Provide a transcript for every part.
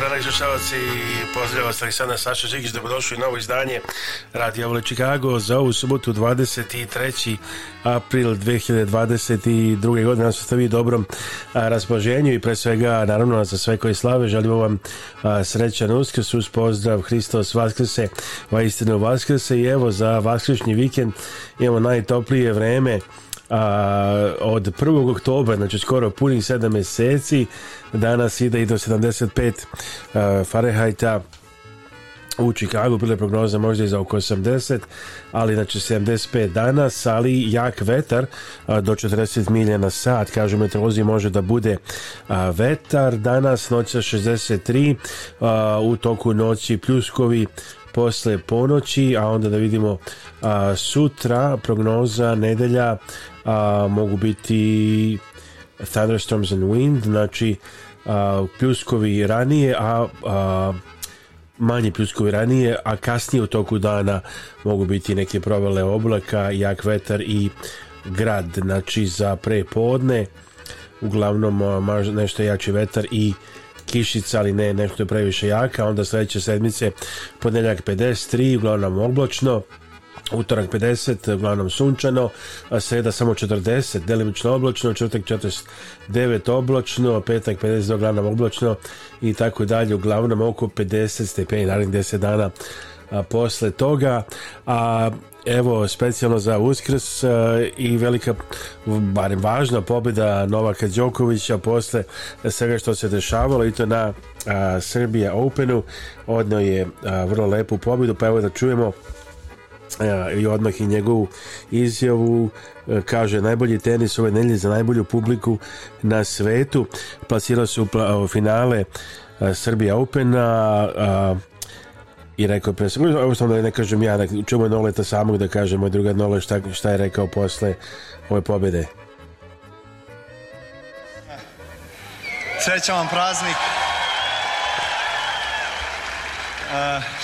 Dobar slušalci i pozdrav vas Aleksandar Saša Žigić, dobrodošli u novo izdanje Radio Vole Chicago za ovu subotu 23. april 2022. godine. Nas ste vi dobrom raspoloženju i pre svega naravno za sve koji slave želimo vam srećan uskrs uz pozdrav Hristos Vaskrse, va istinu Vaskrse i evo za vaskršnji vikend imamo najtoplije vreme a, od 1. oktobra, znači skoro punih 7 meseci, danas ide i do 75 a, Fahrenheita u Čikagu bile prognoze možda i za oko 80, ali znači 75 danas, ali jak vetar do 40 milja na sat, kažu meteorolozi može da bude vetar, danas noća 63, u toku noći pljuskovi posle ponoći, a onda da vidimo a, sutra prognoza nedelja a, mogu biti Thunderstorms and Wind, znači a, pljuskovi ranije, a, a manje pljuskovi ranije, a kasnije u toku dana mogu biti neke provale oblaka, jak vetar i grad, znači za prepodne, uglavnom nešto jači vetar i kišica, ali ne, nešto je previše jaka, onda sledeće sedmice, ponedeljak 53, uglavnom oblačno, Utorak 50, uglavnom sunčano, sreda samo 40, delimično oblačno, četvrtak 49 oblačno, petak 50 uglavnom oblačno i tako dalje, uglavnom oko 50 stepeni narednih 10 dana a, posle toga. A evo specijalno za Uskrs uh, i velika, barem važna pobjeda Novaka Đokovića posle svega što se dešavalo i to na uh, Srbija Openu odneo je uh, vrlo lepu pobjedu pa evo da čujemo E, i odmah i njegovu izjavu e, kaže najbolji tenis ove nelje za najbolju publiku na svetu plasirao se u finale e, Srbija Opena i rekao pre ovo sam da ne kažem ja, da čemu je Noleta samog da kaže moj druga Nole šta, šta je rekao posle ove pobjede Srećan vam praznik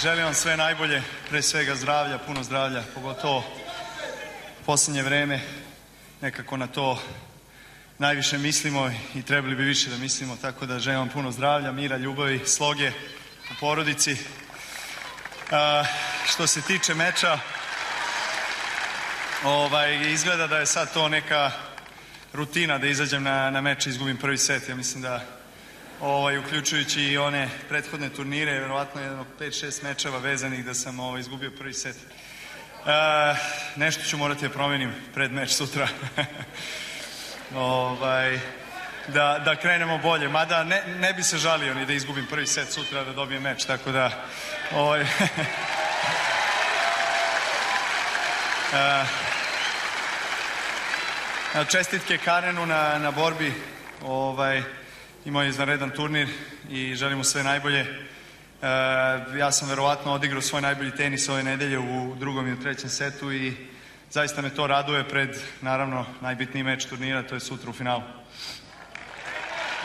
želim vam sve najbolje pre svega zdravlja, puno zdravlja, pogotovo poslednje vreme nekako na to najviše mislimo i trebali bi više da mislimo, tako da želim vam puno zdravlja, mira, ljubavi, sloge u porodici. A, što se tiče meča, ovaj, izgleda da je sad to neka rutina da izađem na, na meč i izgubim prvi set. Ja mislim da ovaj, uključujući i one prethodne turnire, verovatno jedno 5-6 mečeva vezanih da sam ovaj, izgubio prvi set. E, nešto ću morati da promenim pred meč sutra. ovaj, da, da krenemo bolje, mada ne, ne bi se žalio ni da izgubim prvi set sutra da dobijem meč, tako da... Ovaj, e, čestitke Karenu na, na borbi ovaj, imao je izvanredan turnir i želimo sve najbolje. E, ja sam verovatno odigrao svoj najbolji tenis ove nedelje u drugom i u trećem setu i zaista me to raduje pred, naravno, najbitniji meč turnira, to je sutra u finalu.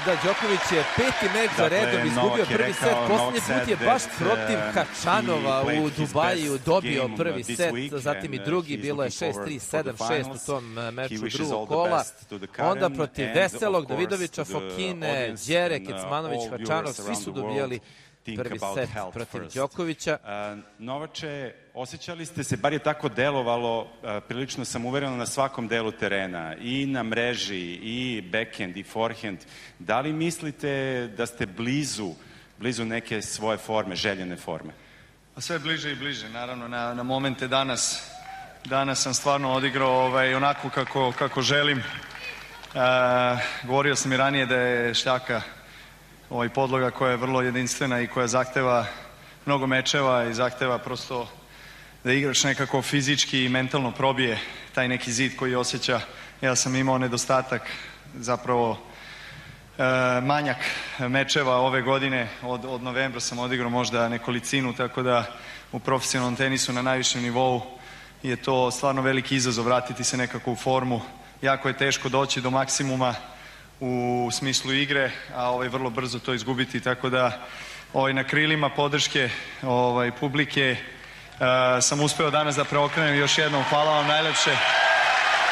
Da, Đoković je peti meč za dakle, redom, izgubio prvi set, Poslednji put je baš protiv Kačanova u Dubaju dobio prvi set, zatim i uh, drugi, bilo je 6-3, 7-6 u tom uh, meču drugog kola, onda protiv Veselog, Davidovića, Fokine, Đere, uh, Kecmanović, Kačanov, svi su dobijali prvi set protiv Đokovića. Uh, Novače, osjećali ste se, bar je tako delovalo, uh, prilično sam uvereno na svakom delu terena, i na mreži, i backhand, i forehand. Da li mislite da ste blizu, blizu neke svoje forme, željene forme? A pa sve bliže i bliže, naravno, na, na momente danas. Danas sam stvarno odigrao ovaj, onako kako, kako želim. E, govorio sam i ranije da je Šljaka ovaj podloga koja je vrlo jedinstvena i koja zahteva mnogo mečeva i zahteva prosto da igrač nekako fizički i mentalno probije taj neki zid koji osjeća. Ja sam imao nedostatak zapravo e, manjak mečeva ove godine od, od novembra sam odigrao možda nekolicinu tako da u profesionalnom tenisu na najvišem nivou je to stvarno veliki izazov vratiti se nekako u formu jako je teško doći do maksimuma u smislu igre, a ovaj vrlo brzo to izgubiti, tako da ovaj, na krilima podrške ovaj, publike uh, sam uspeo danas da preokrenem još jednom. Hvala vam najlepše.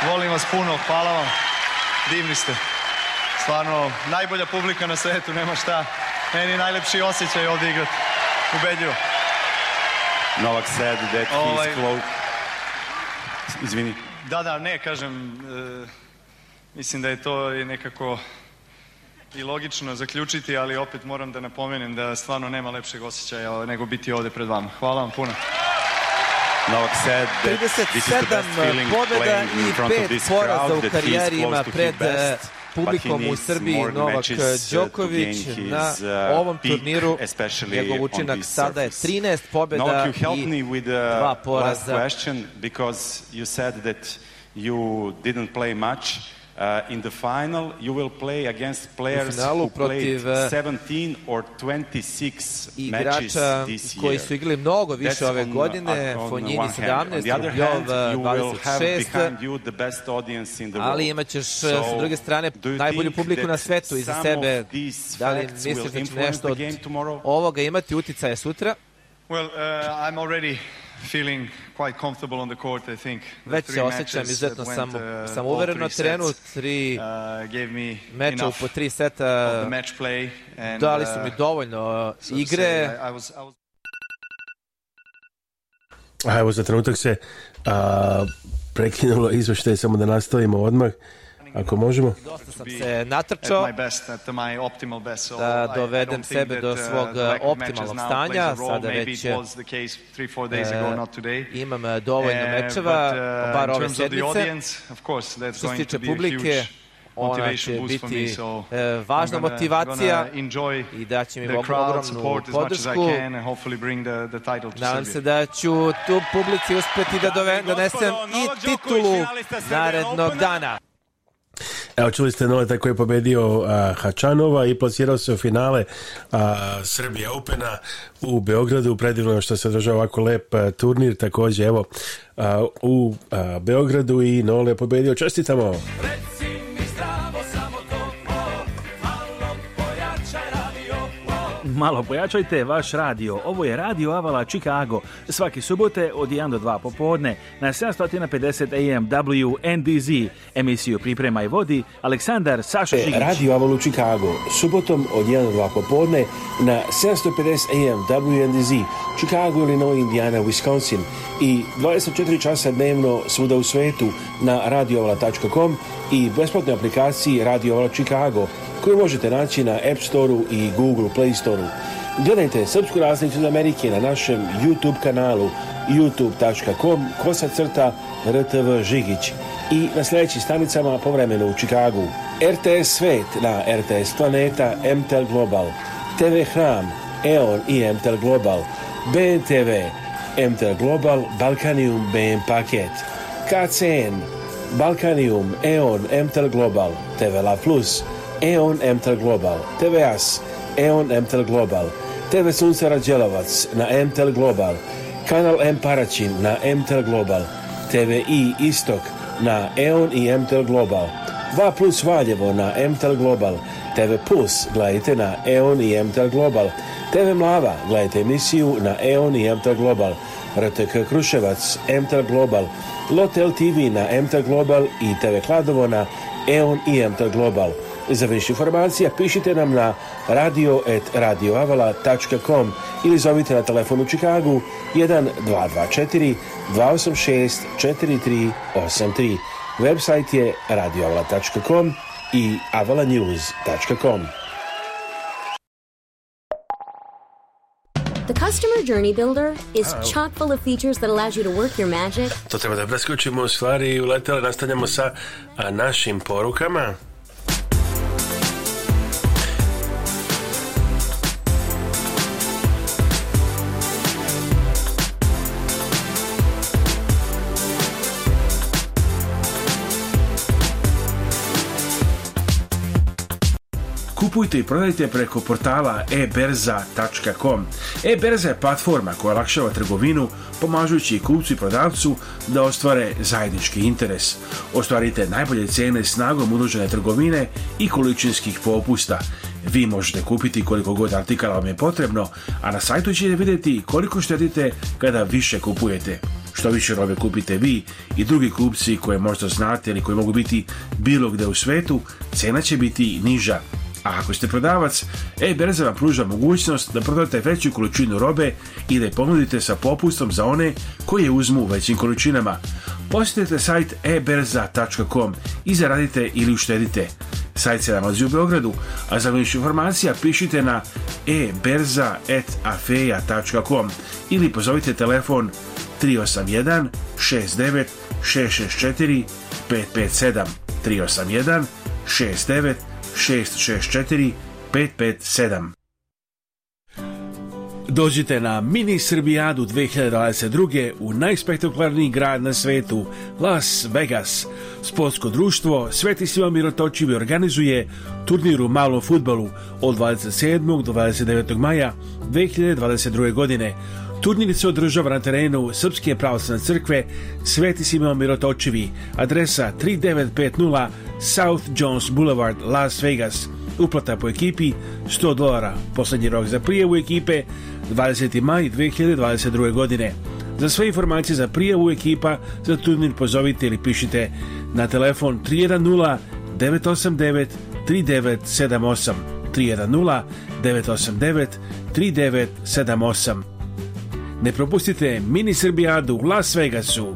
Volim vas puno, hvala vam. Divni ste. Stvarno, najbolja publika na svetu, nema šta. Meni najlepši osjećaj ovde igrati. Ubedljivo. Novak said that ovaj... his clothes... Izvini. Da, da, ne, kažem... Uh... Mislim da je to i nekako i logično zaključiti, ali opet moram da napomenem da stvarno nema lepšeg osjećaja nego biti ovde pred vama. Hvala vam puno. Novak said that 37 this is the best uh, feeling pobjeda i 5 poraza u karijeri ima pred uh, publikom u Srbiji Novak uh, Đoković na ovom turniru. Njegov učinak sada je 13 pobjeda i dva poraza. question Because you said that you didn't play much Uh, in the final you will play against players finalu, who played 17 uh, or 26 matches this year. koji su igrali mnogo više That's ove on, godine, uh, on, on Fonjini 17, Rubljov 26, ali imat ćeš uh, so, sa druge strane najbolju publiku na svetu iza sebe. Da li misliš da će nešto od ovoga imati uticaja sutra? Well, uh, I'm already feeling quite comfortable on the court, I think. Već se osjećam izuzetno sam, samouvereno uh, na terenu Tri uh, meča po tri seta match play and, dali su mi uh, dovoljno uh, so igre. Say, I, I was, I was... A evo za trenutak se a, prekinulo izveštaj, samo da nastavimo odmah ako možemo. Dosta sam se natrčao da dovedem sebe do uh, svog uh, optimalnog stanja, sada već e, imam e, dovoljno eh, mečeva, uh, pa bar ove sedmice. Što se tiče publike, ona će biti e, važna motivacija i daće mi ogromnu podršku. Nadam se da ću tu publici uspeti da donesem i titulu narednog dana. Evo čuli ste Noleta koji je pobedio a, Hačanova i plasirao se u finale a, Srbije Opena u Beogradu. Predivno je što se održava ovako lep a, turnir takođe evo a, u Beogradu i Nole je pobedio. Čestitamo! malo pojačajte vaš radio. Ovo je Radio Avala Chicago. Svaki subote od 1 do 2 popodne na 750 AM WNDZ. Emisiju priprema i vodi Aleksandar Saša e, Žigić. Radio Avala Chicago. Subotom od 1 do 2 popodne na 750 AM WNDZ. Chicago, Illinois, Indiana, Wisconsin. I 24 časa dnevno svuda u svetu na radioavala.com i besplatnoj aplikaciji Radio Avala Chicago koju možete naći na App Store-u i Google Play Store-u. Gledajte Srpsku raznicu iz Amerike na našem YouTube kanalu youtube.com kosa crta rtv žigić i na sljedećim stanicama po vremenu u Čikagu. RTS Svet na RTS Planeta MTEL Global, TV Hram, EON i MTEL Global, BNTV, MTEL Global, Balkanium BN Paket, KCN, Balkanium, EON, MTEL Global, TV La Plus, EON MTR Global, TV AS, EON MTR Global, TV Sunce Rađelovac na MTR Global, Kanal M Paraćin na MTR Global, TV I Istok na EON i MTR Global, 2 plus Valjevo na MTR Global, TV Plus gledajte na EON i MTR Global, TV Mlava gledajte emisiju na EON i MTR Global, RTK Kruševac, MTR Global, Lotel TV na MTR Global i TV Kladovo na EON i MTR Global. Za više informacija pišite nam na radio.radioavala.com ili zovite na telefon u Čikagu 1224 286 4383. Website je radioavala.com i avalanews.com. The Customer Journey Builder is oh. chock full of features that allows you to work your magic. To treba da preskočimo stvari i uletele nastavljamo sa a, našim porukama. kupujte i prodajte preko portala eberza.com. Eberza je platforma koja olakšava trgovinu, pomažući kupcu i prodavcu da ostvare zajednički interes. Ostvarite najbolje cene snagom udružene trgovine i količinskih popusta. Vi možete kupiti koliko god artikala vam je potrebno, a na sajtu ćete vidjeti koliko štedite kada više kupujete. Što više robe kupite vi i drugi kupci koje možda znate ili koji mogu biti bilo gde u svetu, cena će biti niža A ako ste prodavac, e-berza vam pruža mogućnost da prodate veću količinu robe i da je ponudite sa popustom za one koje uzmu u većim količinama. Posjetite sajt eberza.com i zaradite ili uštedite. Sajt se nalazi u Beogradu, a za više informacija pišite na eberza.afeja.com ili pozovite telefon 381 69 664 557 381 69 664 557. Dođite na Mini Srbijadu 2022. u najspektakularniji grad na svetu, Las Vegas. Sportsko društvo Sveti Sima Mirotočivi organizuje turnir u malom futbalu od 27. do 29. maja 2022. godine Turnir se održava na terenu Srpske pravoslavne crkve Sveti Simeon Mirotočivi, adresa 3950 South Jones Boulevard, Las Vegas. Uplata po ekipi 100 dolara. Poslednji rok za prijavu ekipe 20. maj 2022. godine. Za sve informacije za prijavu ekipa za turnir pozovite ili pišite na telefon 310 989 3978 310 989 3978 Ne propustite mini Srbijadu u Las Vegasu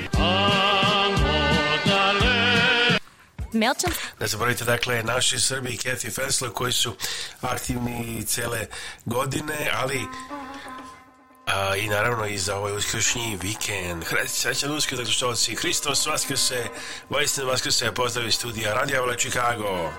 MailChimp. Ne zaboravite, dakle, naši Srbi i Kathy Fensler koji su aktivni cele godine, ali a, i naravno i za ovaj uskršnji vikend. Hrvatski srećan uskrs, dakle što oci Hristos Vaskrse, Vajstin Vaskrse, pozdrav iz studija Radija Vla Čikago.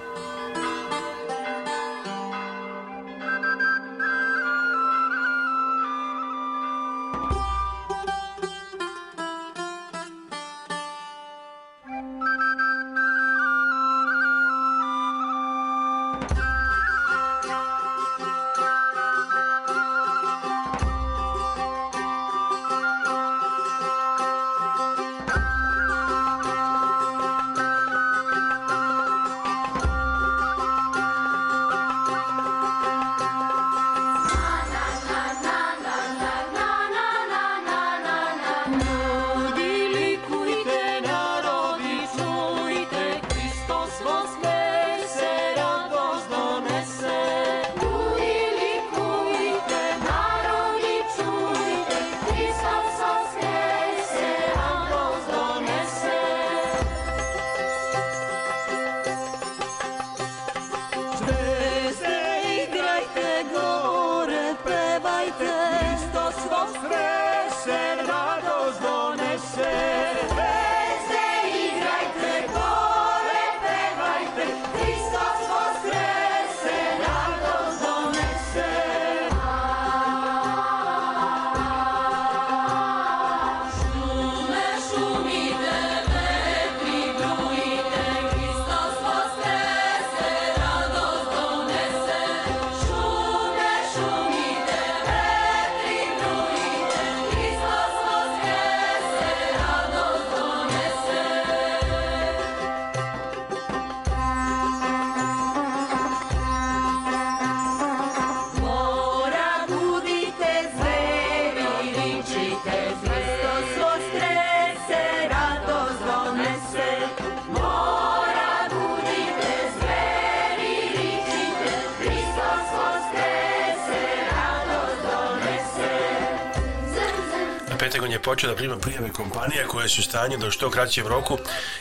počeo da prima prijave kompanija koje su stanje stanju da u što kraćem roku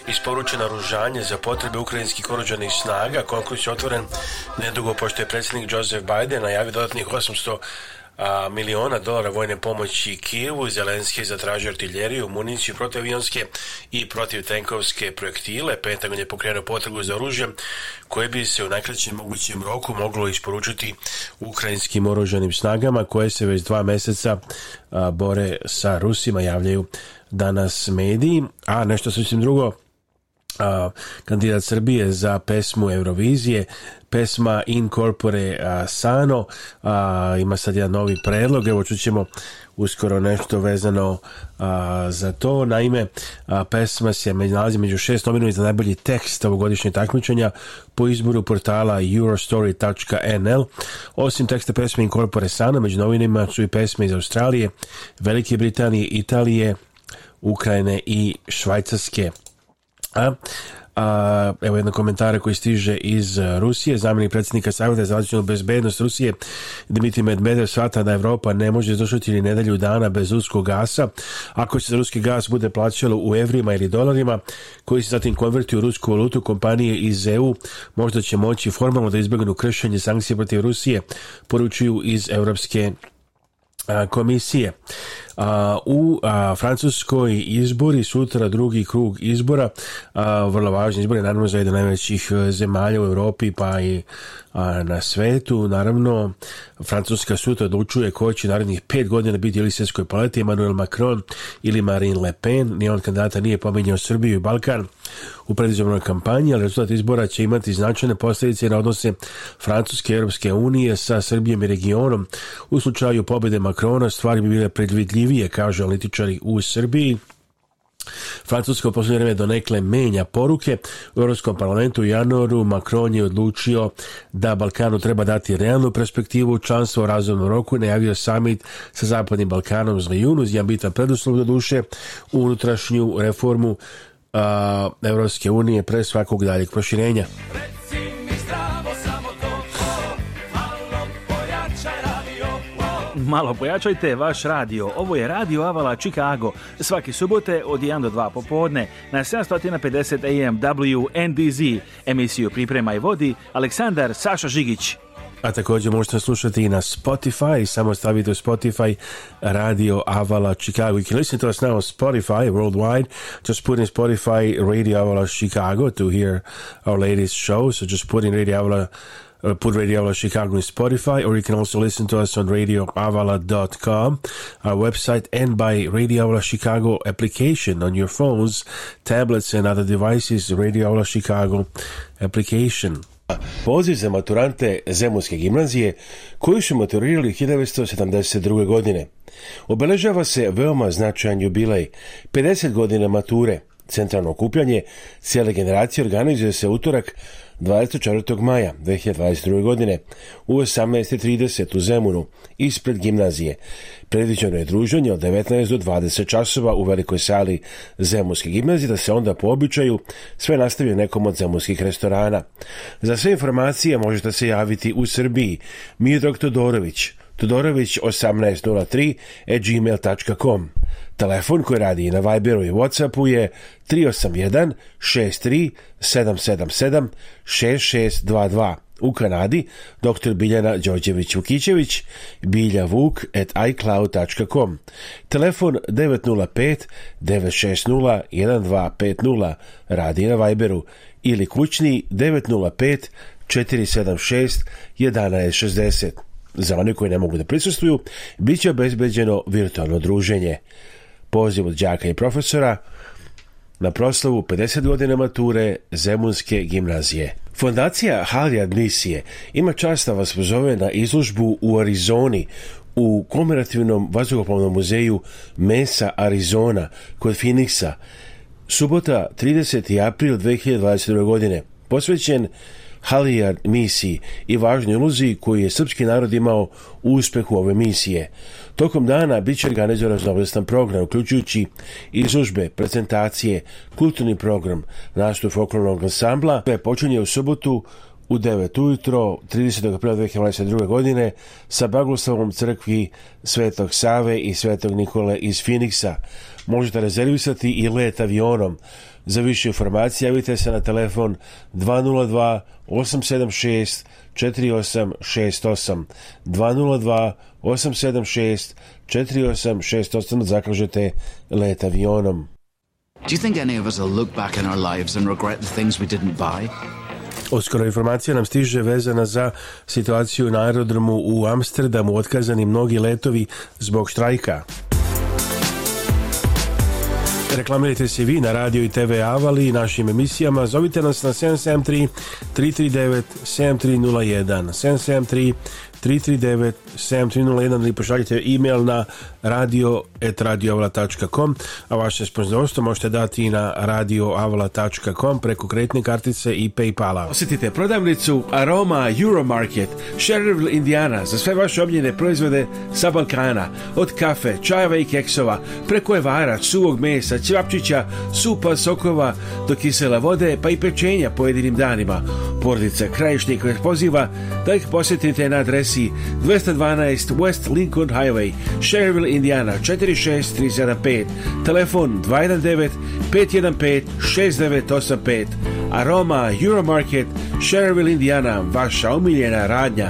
isporuče naružanje za potrebe ukrajinskih oruđanih snaga. Konkurs je otvoren nedugo pošto je predsjednik Joseph Biden najavio dodatnih 800 miliona dolara vojne pomoći Kijevu. Zelenski je zatražio artiljeriju, municiju protivionske i protivtenkovske projektile. Pentagon je pokrenuo potragu za oružjem koje bi se u najkraćem mogućem roku moglo isporučiti ukrajinskim oružanim snagama koje se već dva meseca bore sa Rusima, javljaju danas mediji. A nešto sasvim drugo, a, kandidat Srbije za pesmu Eurovizije, pesma Incorpore a, Sano, a, ima sad jedan novi predlog, evo čućemo uskoro nešto vezano a, za to. Naime, a, pesma se nalazi među šest nominovanih za najbolji tekst ovogodišnjeg takmičenja po izboru portala eurostory.nl. Osim teksta pesme Incorpore Sano, među novinima su i pesme iz Australije, Velike Britanije, Italije, Ukrajine i Švajcarske. A, a, evo jedna komentara koji stiže iz e, Rusije, zamjenik predsjednika Savjeta za nacionalnu bezbednost Rusije Dmitri Medvedev shvata da Evropa ne može izvršiti ni nedelju dana bez ruskog gasa ako se ruski gas bude plaćalo u evrima ili dolarima koji se zatim konvertuju u rusku valutu kompanije iz EU možda će moći formalno da izbjegnu kršenje sankcije protiv Rusije poručuju iz Evropske komisije u Francuskoj izbori sutra drugi krug izbora, a, vrlo važni izbori naravno za jedan najvećih e, zemalja u Evropi pa i na svetu. Naravno, Francuska sutra odlučuje ko će narednih pet godina biti Elisejskoj paleti, Emmanuel Macron ili Marine Le Pen. Nijedan kandidata nije pominjao Srbiju i Balkan u predizbornoj kampanji, ali rezultat izbora će imati značajne posljedice na odnose Francuske i Europske unije sa Srbijom i regionom. U slučaju pobjede Macrona stvari bi bile predvidljive živije, kažu analitičari u Srbiji. Francusko u posljednje vrijeme donekle menja poruke. U Europskom parlamentu u januaru Macron je odlučio da Balkanu treba dati realnu perspektivu članstvo u razumnom roku i najavio samit sa Zapadnim Balkanom za junu uz bitan preduslov do duše unutrašnju reformu a, Evropske unije pre svakog daljeg proširenja. Reci Malo pojačajte vaš radio. Ovo je Radio Avala Chicago. Svake subote od 1 do 2 popodne na 750 AM WNDZ. Emisiju priprema i vodi Aleksandar Saša Žigić. A također možete slušati i na Spotify, samo stavite u Spotify Radio Avala Chicago. You can listen to us now on Spotify worldwide. Just put in Spotify Radio Avala Chicago to hear our latest show. So just put in Radio Avala Chicago uh, put Radio Avala Chicago in Spotify, or you can also listen to us on radioavala.com, our website, and by Radio Avala Chicago application on your phones, tablets, and other devices, Radio Avala Chicago application. Poziv za maturante Zemunske gimnazije koji su maturirali 1972. godine. Obeležava se veoma značajan jubilej, 50 godina mature – Centralno okupljanje cijele generacije organizuje se utorak 24. maja 2022. godine u 18.30 u Zemunu, ispred gimnazije. Predviđeno je druženje od 19 do 20 časova u velikoj sali Zemunske gimnazije, da se onda po običaju sve nastavi u nekom od zemunskih restorana. Za sve informacije možete se javiti u Srbiji. Mijodrag Todorović, todorović1803 at gmail.com Telefon koji radi i na Viberu i Whatsappu je 381 63 777 6622 u Kanadi, dr. Biljana Đorđević-Vukićević, biljavuk at icloud.com, telefon 905 960 1250, radi na Viberu, ili kućni 905 476 1160. Za one koji ne mogu da prisustuju, bit će obezbeđeno virtualno druženje poziv od đaka i profesora na proslavu 50 godina mature Zemunske gimnazije. Fondacija Halijad Nisije ima čast da vas pozove na izložbu u Arizoni u Komerativnom vazduhoplovnom muzeju Mesa Arizona kod Phoenixa subota 30. april 2022. godine posvećen Halijar misiji i važnoj iluziji koju je srpski narod imao u uspehu ove misije. Tokom dana bit će organizovan raznovrstan program, uključujući izložbe, prezentacije, kulturni program, nastup folklornog ansambla, koje počinje u subotu u 9 ujutro 30. aprila 2022. godine sa Bagoslovom crkvi Svetog Save i Svetog Nikole iz Finiksa. Možete rezervisati i let avionom. Za više informacije javite se na telefon 202 876 4868 202 876 4868 da zakažete let avionom. Do you think any of us will look back in our lives and regret the things we didn't buy? Oskoro informacija nam stiže vezana za situaciju na aerodromu u Amsterdamu, otkazani mnogi letovi zbog štrajka. Reklamirajte se vi na radio i TV Avali i našim emisijama. Zovite nas na 773 339 7301 773 339 7301 ili pošaljite e-mail na radio.radioavla.com a vaše sponzorstvo možete dati i na radioavla.com preko kretne kartice i Paypala. Osjetite prodavnicu Aroma Euromarket, Sherrville, Indiana za sve vaše omljene proizvode sa Balkana, od kafe, čajeva i keksova, preko evara, suvog mesa, ćevapčića, supa, sokova, do kisela vode, pa i pečenja pojedinim danima. Porodica Krajišnik vas poziva da ih posjetite na adresi 212 West Lincoln Highway, Sherrville, Indiana 46375, telefon 219 515 6985, Aroma Euromarket, Sherville, Indiana, vaša omiljena radnja.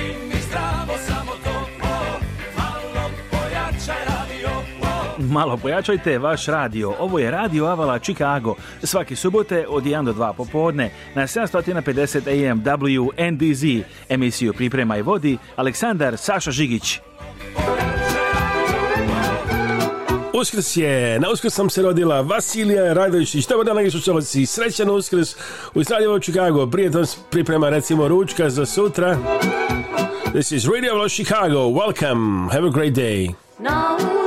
malo pojačajte vaš radio. Ovo je Radio Avala Chicago. Svaki subote od 1 do 2 popodne na 750 AM WNDZ. Emisiju priprema i vodi Aleksandar Saša Žigić. Uskrs je, na uskrs sam se rodila Vasilija Radovićić, dobar dan dragi slušalci, srećan uskrs u Sradjevo Chicago, prije tam priprema recimo ručka za sutra. This is Radio Chicago, welcome, have a great day. No.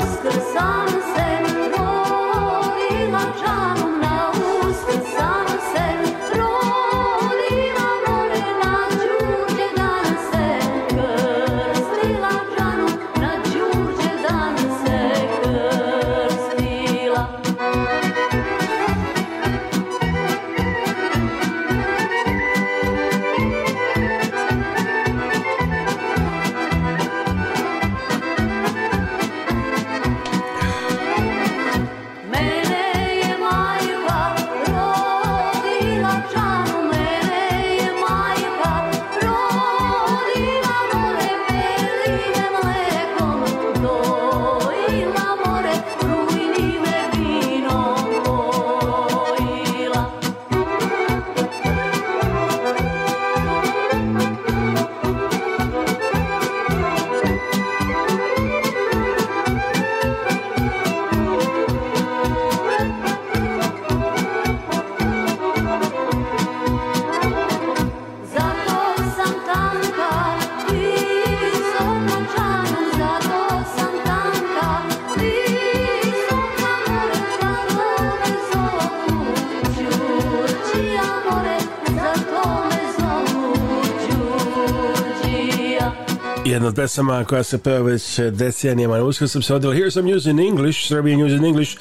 Uh, that's some uh, Krasa Perovic, Decenija Manuska sam se odjela. Here's some news in English, Serbian news in English,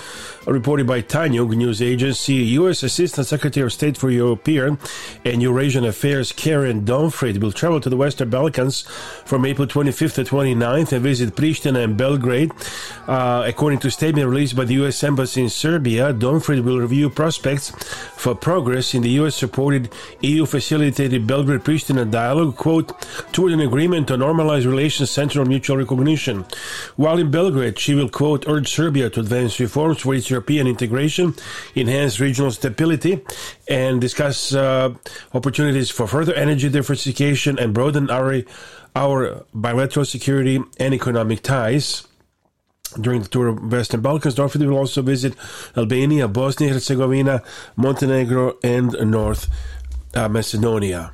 reported by Tanjug News Agency. U.S. Assistant Secretary of State for European and Eurasian Affairs Karen Donfried will travel to the Western Balkans from April 25th to 29th and visit Pristina and Belgrade. Uh, according to a statement released by the U.S. Embassy in Serbia, Donfried will review prospects for progress in the U.S. supported EU facilitated Belgrade Pristina dialogue. Quote, toward an agreement to normalize relations centered on mutual recognition. While in Belgrade, she will, quote, urge Serbia to advance reforms for its European integration, enhance regional stability, and discuss uh, opportunities for further energy diversification and broaden our, our bilateral security and economic ties during the tour of Western Balkans. Dorothy will also visit Albania, Bosnia and Herzegovina, Montenegro, and North uh, Macedonia.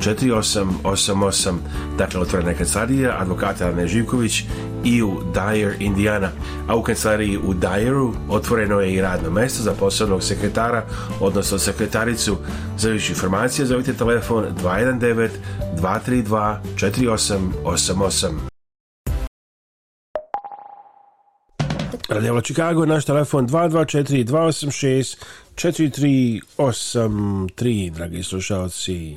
4888, dakle otvorena kancelarija advokata Ane Živković i u Dyer, Indiana. A u kancelariji u Dyeru otvoreno je i radno mesto za posebnog sekretara, odnosno sekretaricu. Za više informacije zovite telefon 219 232 4888. Radio Chicago, naš telefon 224 286 4383, dragi slušalci.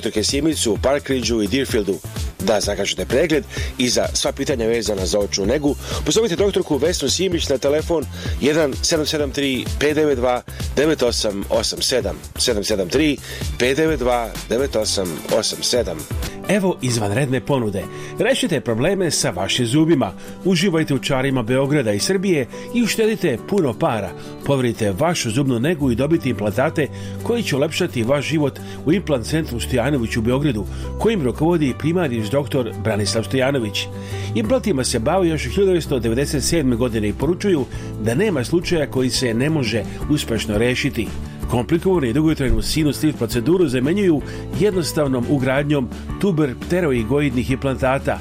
dr. Kesimicu, Parkridžu i Deerfieldu da zakažete pregled i za sva pitanja vezana za očnu negu. Pozovite doktorku Vesnu Simić na telefon 1773 592 9887 773 592 9887. Evo izvanredne ponude. Rešite probleme sa vašim zubima. Uživajte u čarima Beograda i Srbije i uštedite puno para. Poverite vašu zubnu negu i dobiti implantate koji će ulepšati vaš život u implant centru Stojanović u Beogradu, kojim rukovodi primarni doktor Branislav Stojanović i brotima se bavio još u 1997. godine i poručuju da nema slučaja koji se ne može uspešno rešiti. Komplikovanu i dugotrajnu sinus-lift proceduru zamenjuju jednostavnom ugradnjom tuber pteroigoidnih implantata.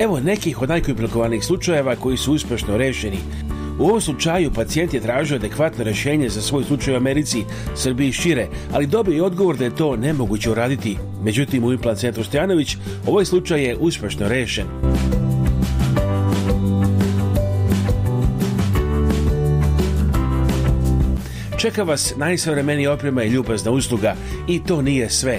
Evo nekih od najkomplikovanih slučajeva koji su uspešno rešeni – U ovom slučaju pacijent je tražio adekvatno rešenje za svoj slučaj u Americi, Srbiji i šire, ali dobio je odgovor da je to nemoguće uraditi. Međutim, u implant centru Stojanović ovaj slučaj je uspešno rešen. Čeka vas najsavremenija oprema i ljubazna usluga i to nije sve.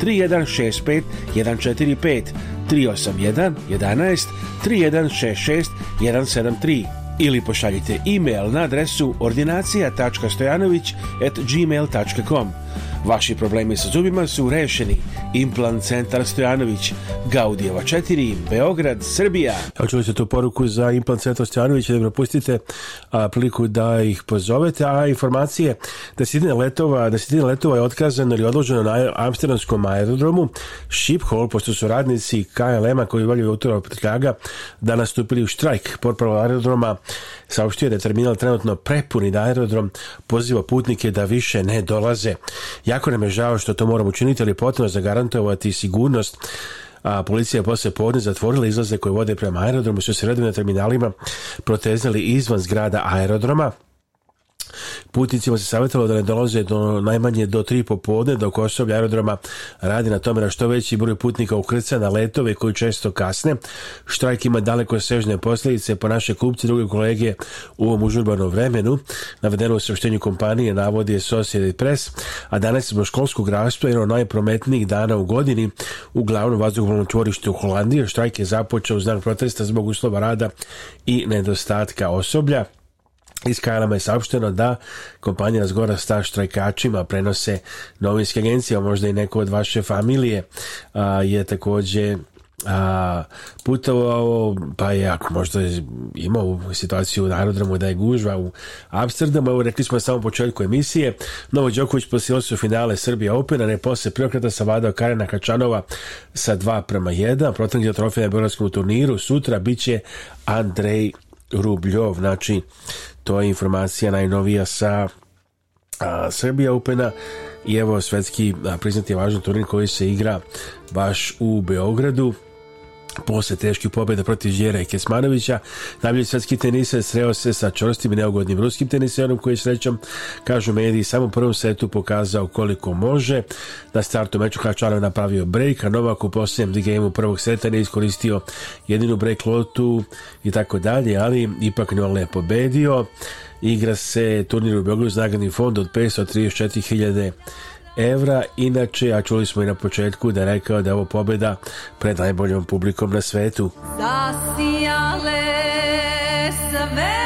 3165 145 381 11 3166 173 ili pošaljite e-mail na adresu ordinacija.stojanović at gmail.com. Vaši problemi sa zubima su rešeni. Implant centar Stojanović, Gaudijeva 4, Beograd, Srbija. Evo čuli ste tu poruku za Implant centar Stojanović, da propustite a, priliku da ih pozovete, a informacije da sitine letova, da sitine letova je otkazano ili odloženo na Amsterdamskom aerodromu, Shiphol, pošto su radnici KLM-a koji valjuju autora Petljaga, danas stupili u štrajk. Porpravo aerodroma saopštio da je terminal trenutno prepun i da aerodrom poziva putnike da više ne dolaze. Jako nam je žao što to moramo učiniti, ali potrebno za zagarantovati sigurnost a policija posle podne zatvorila izlaze koje vode prema aerodromu, su se na terminalima protezali izvan zgrada aerodroma, Putnicima se savjetovalo da ne dolaze do, najmanje do tri popodne dok osoblje aerodroma radi na tome da što veći broj putnika ukrca na letove koji često kasne. Štrajk ima daleko sežne posljedice po naše kupce i druge kolege u ovom užurbanom vremenu. Navedeno u saopštenju kompanije navodi je Society Press, a danas zbog školskog rastva jedan najprometnijih dana u godini u glavnom vazduhoplovnom čvorištu u Holandiji. Štrajk je započeo u znak protesta zbog uslova rada i nedostatka osoblja. Iz Kajlama je saopšteno da kompanija razgovara sa štrajkačima, prenose novinske agencije, a možda i neko od vaše familije a, je takođe a, putovao, pa je ako možda imao situaciju u aerodromu da je gužva u Amsterdamu, evo rekli smo na samom početku emisije, Novo Đoković posilio se u finale Srbije Opena, ne posle preokrata savladao Karena Kačanova sa 2 prema 1, protiv trofeja na Beogradskom turniru, sutra biće Andrej Rubljov, znači to je informacija najnovija sa a, Srbija Opena i evo svetski priznati važan turnir koji se igra baš u Beogradu posle teških pobjeda protiv Đera i Kesmanovića. Najbolji svetski teniser sreo se sa čorstim i neugodnim ruskim teniserom koji je srećom, kažu mediji, samo u prvom setu pokazao koliko može. Na startu meču Hačarov napravio break, a Novak u posljednjem gameu prvog seta ne iskoristio jedinu break lotu i tako dalje, ali ipak Nole je pobedio. Igra se turnir u Beogradu s nagradnim fond od 534.000 evra. Inače, ja čuli smo i na početku da rekao da je ovo pobjeda pred najboljom publikom na svetu. Zasijale sve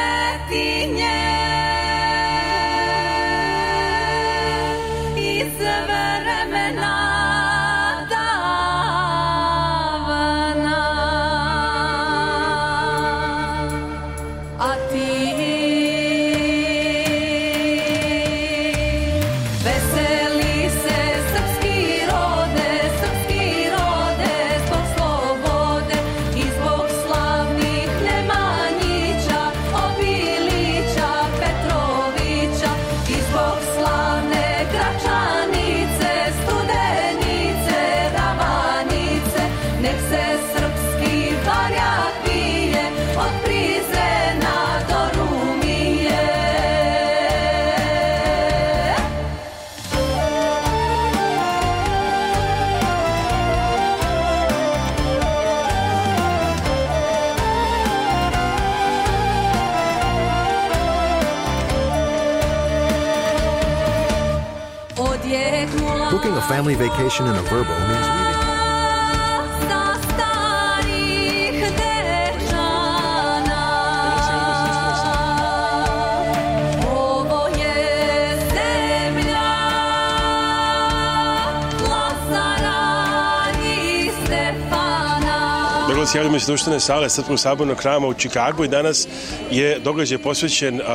Booking a family vacation in a Verbo means we danas javljamo iz društvene sale Srpskog sabornog hrama u Čikagu i danas je događaj posvećen uh,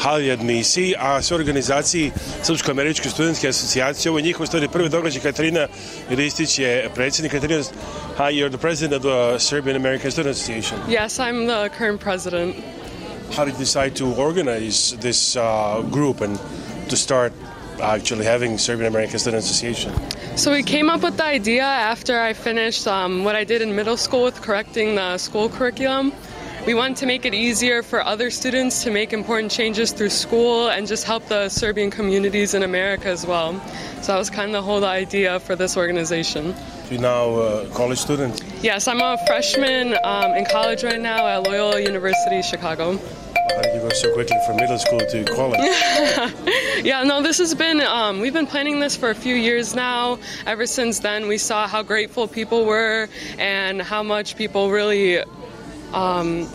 Halijad misiji, a sve organizaciji Srpsko-američke studentske asocijacije. Ovo je njihov stvari prvi događaj. Katarina Ristić je predsjednik. Katarina, hi, you're the president of the Serbian American Student Association. Yes, I'm the current president. How did you decide to organize this uh, group and to start actually having Serbian American Student Association? So we came up with the idea after I finished um, what I did in middle school with correcting the school curriculum. We wanted to make it easier for other students to make important changes through school and just help the Serbian communities in America as well. So that was kind of the whole idea for this organization. You're now a college student? Yes, I'm a freshman um, in college right now at Loyola University Chicago. How did you go so quickly from middle school to college? yeah, no, this has been, um, we've been planning this for a few years now. Ever since then, we saw how grateful people were and how much people really. Um,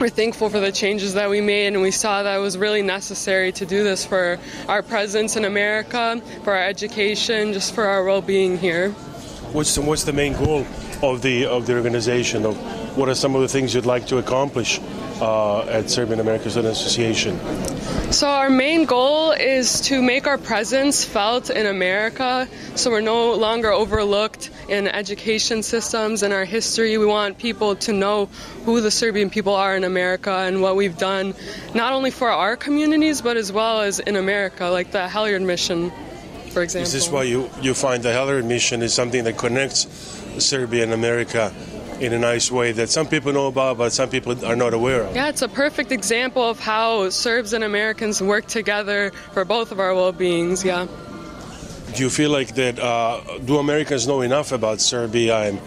we're thankful for the changes that we made, and we saw that it was really necessary to do this for our presence in America, for our education, just for our well being here. What's the, what's the main goal of the of the organization of what are some of the things you'd like to accomplish uh, at Serbian American Student Association? So our main goal is to make our presence felt in America, so we're no longer overlooked in education systems and our history. We want people to know who the Serbian people are in America and what we've done, not only for our communities but as well as in America, like the Halyard Mission, for example. Is this why you you find the Halyard Mission is something that connects? Serbia and America in a nice way that some people know about, but some people are not aware of. Yeah, it's a perfect example of how Serbs and Americans work together for both of our well beings. Yeah. Do you feel like that? Uh, do Americans know enough about Serbia and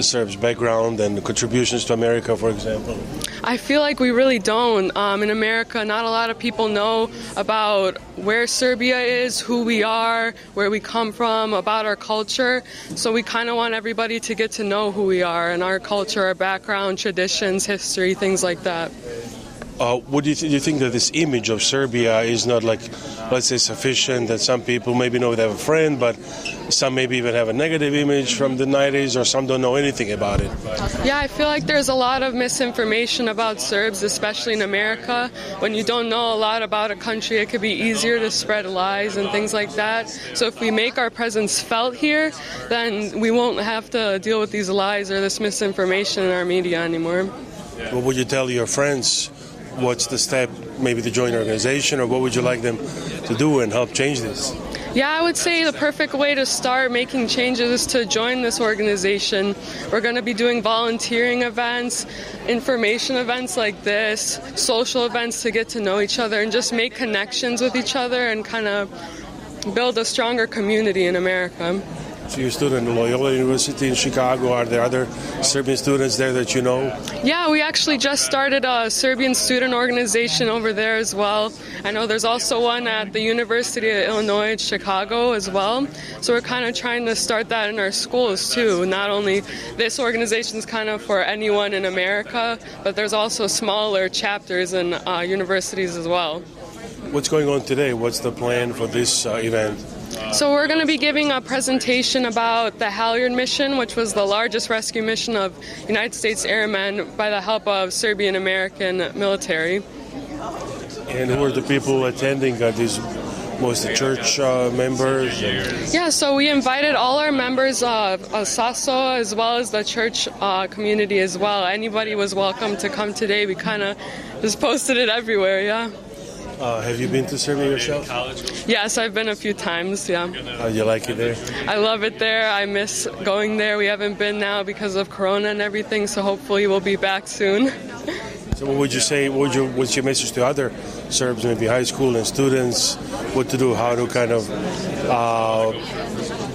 Serbs' background and contributions to America, for example? I feel like we really don't. Um, in America, not a lot of people know about where Serbia is, who we are, where we come from, about our culture. So we kind of want everybody to get to know who we are and our culture, our background, traditions, history, things like that. Uh, what do you, th- do you, think that this image of Serbia is not like, let's say, sufficient? That some people maybe know they have a friend, but some maybe even have a negative image from the 90s, or some don't know anything about it. Yeah, I feel like there's a lot of misinformation about Serbs, especially in America. When you don't know a lot about a country, it could be easier to spread lies and things like that. So if we make our presence felt here, then we won't have to deal with these lies or this misinformation in our media anymore. What would you tell your friends? what's the step maybe to join an organization or what would you like them to do and help change this? Yeah, I would say the perfect way to start making changes is to join this organization. We're going to be doing volunteering events, information events like this, social events to get to know each other and just make connections with each other and kind of build a stronger community in America. Few students, at Loyola University in Chicago? Are there other Serbian students there that you know? Yeah, we actually just started a Serbian student organization over there as well. I know there's also one at the University of Illinois Chicago as well. So we're kind of trying to start that in our schools too. Not only this organization is kind of for anyone in America, but there's also smaller chapters in uh, universities as well. What's going on today? What's the plan for this uh, event? So, we're going to be giving a presentation about the Halyard mission, which was the largest rescue mission of United States airmen by the help of Serbian American military. And who are the people attending these? was the church uh, members? Yeah, so we invited all our members of uh, Sasso as well as the church uh, community as well. Anybody was welcome to come today. We kind of just posted it everywhere, yeah. Uh, have you been to Serbia yourself? Yes, I've been a few times. Yeah. you like it there? I love it there. I miss going there. We haven't been now because of Corona and everything. So hopefully we'll be back soon. so what would you say? What would you, what's your message to other Serbs, maybe high school and students, what to do, how to kind of uh,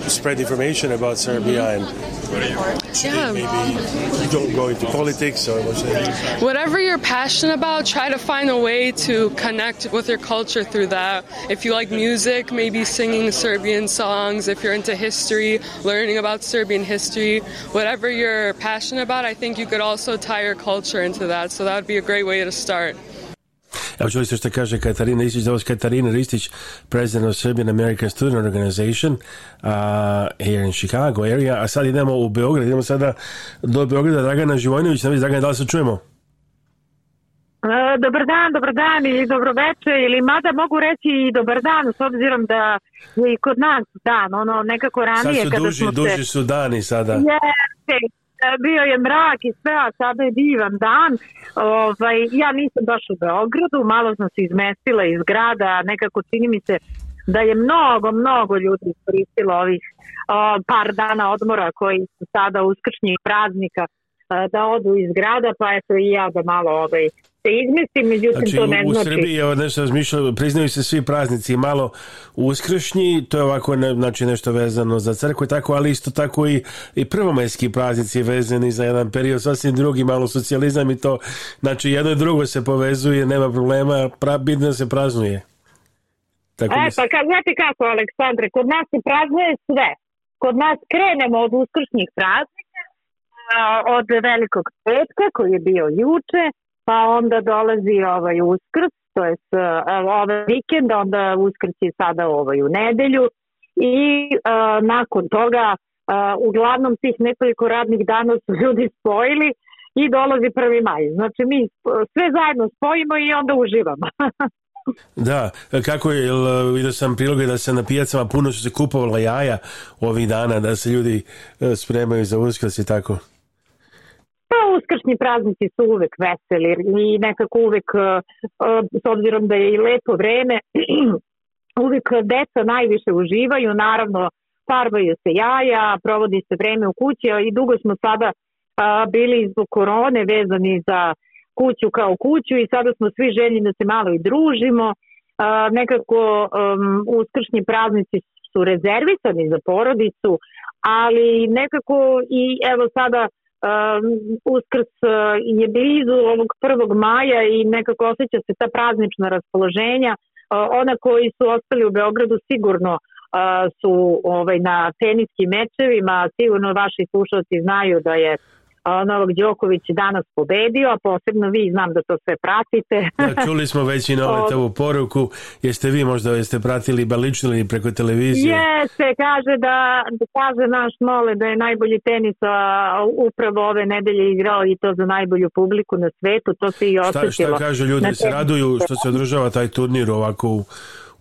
spread information about Serbia and yeah. maybe don't go into politics or whatever. Whatever you're passionate about, try to find a way to connect with your culture through that. If you like music, maybe singing Serbian songs. If you're into history, learning about Serbian history. Whatever you're passionate about, I think you could also tie your culture into that. So that would be a great way to start. Evo čuli ste što kaže Katarina Ristić, that was Katarina Ristić, president of Serbian American Student Organization uh, here in Chicago area, a sad idemo u Beograd, idemo sada do Beograda, Dragana Živojnović, nam Dragana, da li se čujemo? E, dobar dan, dobar dan ili dobro veče ili mada mogu reći i dobar dan s obzirom da je i kod nas dan, ono nekako ranije. Sad su kada duži, smo duži su dani sada. Jeste, E, bio je mrak i sve, a sada je divan dan. Ovaj, ja nisam baš u Beogradu, malo sam se izmestila iz grada, nekako čini mi se da je mnogo, mnogo ljudi iskoristilo ovih o, par dana odmora koji su sada uskršnjih praznika da odu iz grada, pa eto i ja da malo ovaj, se izmestim, međutim znači, to ne u, znači. U Srbiji, evo nešto razmišljao, priznaju se svi praznici, malo uskršnji, to je ovako ne, znači nešto vezano za crkvu i tako, ali isto tako i, i prvomajski praznici vezani za jedan period, sasvim drugi, malo socijalizam i to, znači jedno i drugo se povezuje, nema problema, pra, bitno se praznuje. Tako e, da pa ka, znate kako, Aleksandre, kod nas se praznuje sve. Kod nas krenemo od uskršnjih praznika, od velikog petka koji je bio juče, pa onda dolazi ovaj uskrs, to je ovaj vikend, onda uskrs je sada ovaj u nedelju i uh, nakon toga uh, uglavnom tih nekoliko radnih dana su ljudi spojili i dolazi 1. maj. Znači mi sve zajedno spojimo i onda uživamo. Da, kako je, vidio sam priloge da se na pijacama puno su se kupovala jaja ovih dana, da se ljudi e, spremaju za uskrs i tako. Pa uskršnji praznici su uvek veseli i nekako uvek, e, e, s obzirom da je i lepo vreme, uvek deca najviše uživaju, naravno farbaju se jaja, provodi se vreme u kući i dugo smo sada bili zbog korone vezani za kuću kao kuću i sada smo svi željni da se malo i družimo. E, nekako uskršnji praznici su rezervisani za porodicu, ali nekako i evo sada Ehm, Uskrs e, je blizu ovog 1. maja i nekako osjeća se ta praznična raspoloženja. E, ona koji su ostali u Beogradu sigurno e, su ovaj, na teniskim mečevima, sigurno vaši slušalci znaju da je Novak Đoković danas pobedio, a posebno vi znam da to sve pratite. da, čuli smo već i Noletovu poruku. Jeste vi možda jeste pratili baličnili preko televizije? Jeste, kaže da kaže naš Nole da je najbolji tenis upravo ove nedelje igrao i to za najbolju publiku na svetu. To se i osjetilo. Šta, šta kažu ljudi? Da se raduju što se održava taj turnir ovako u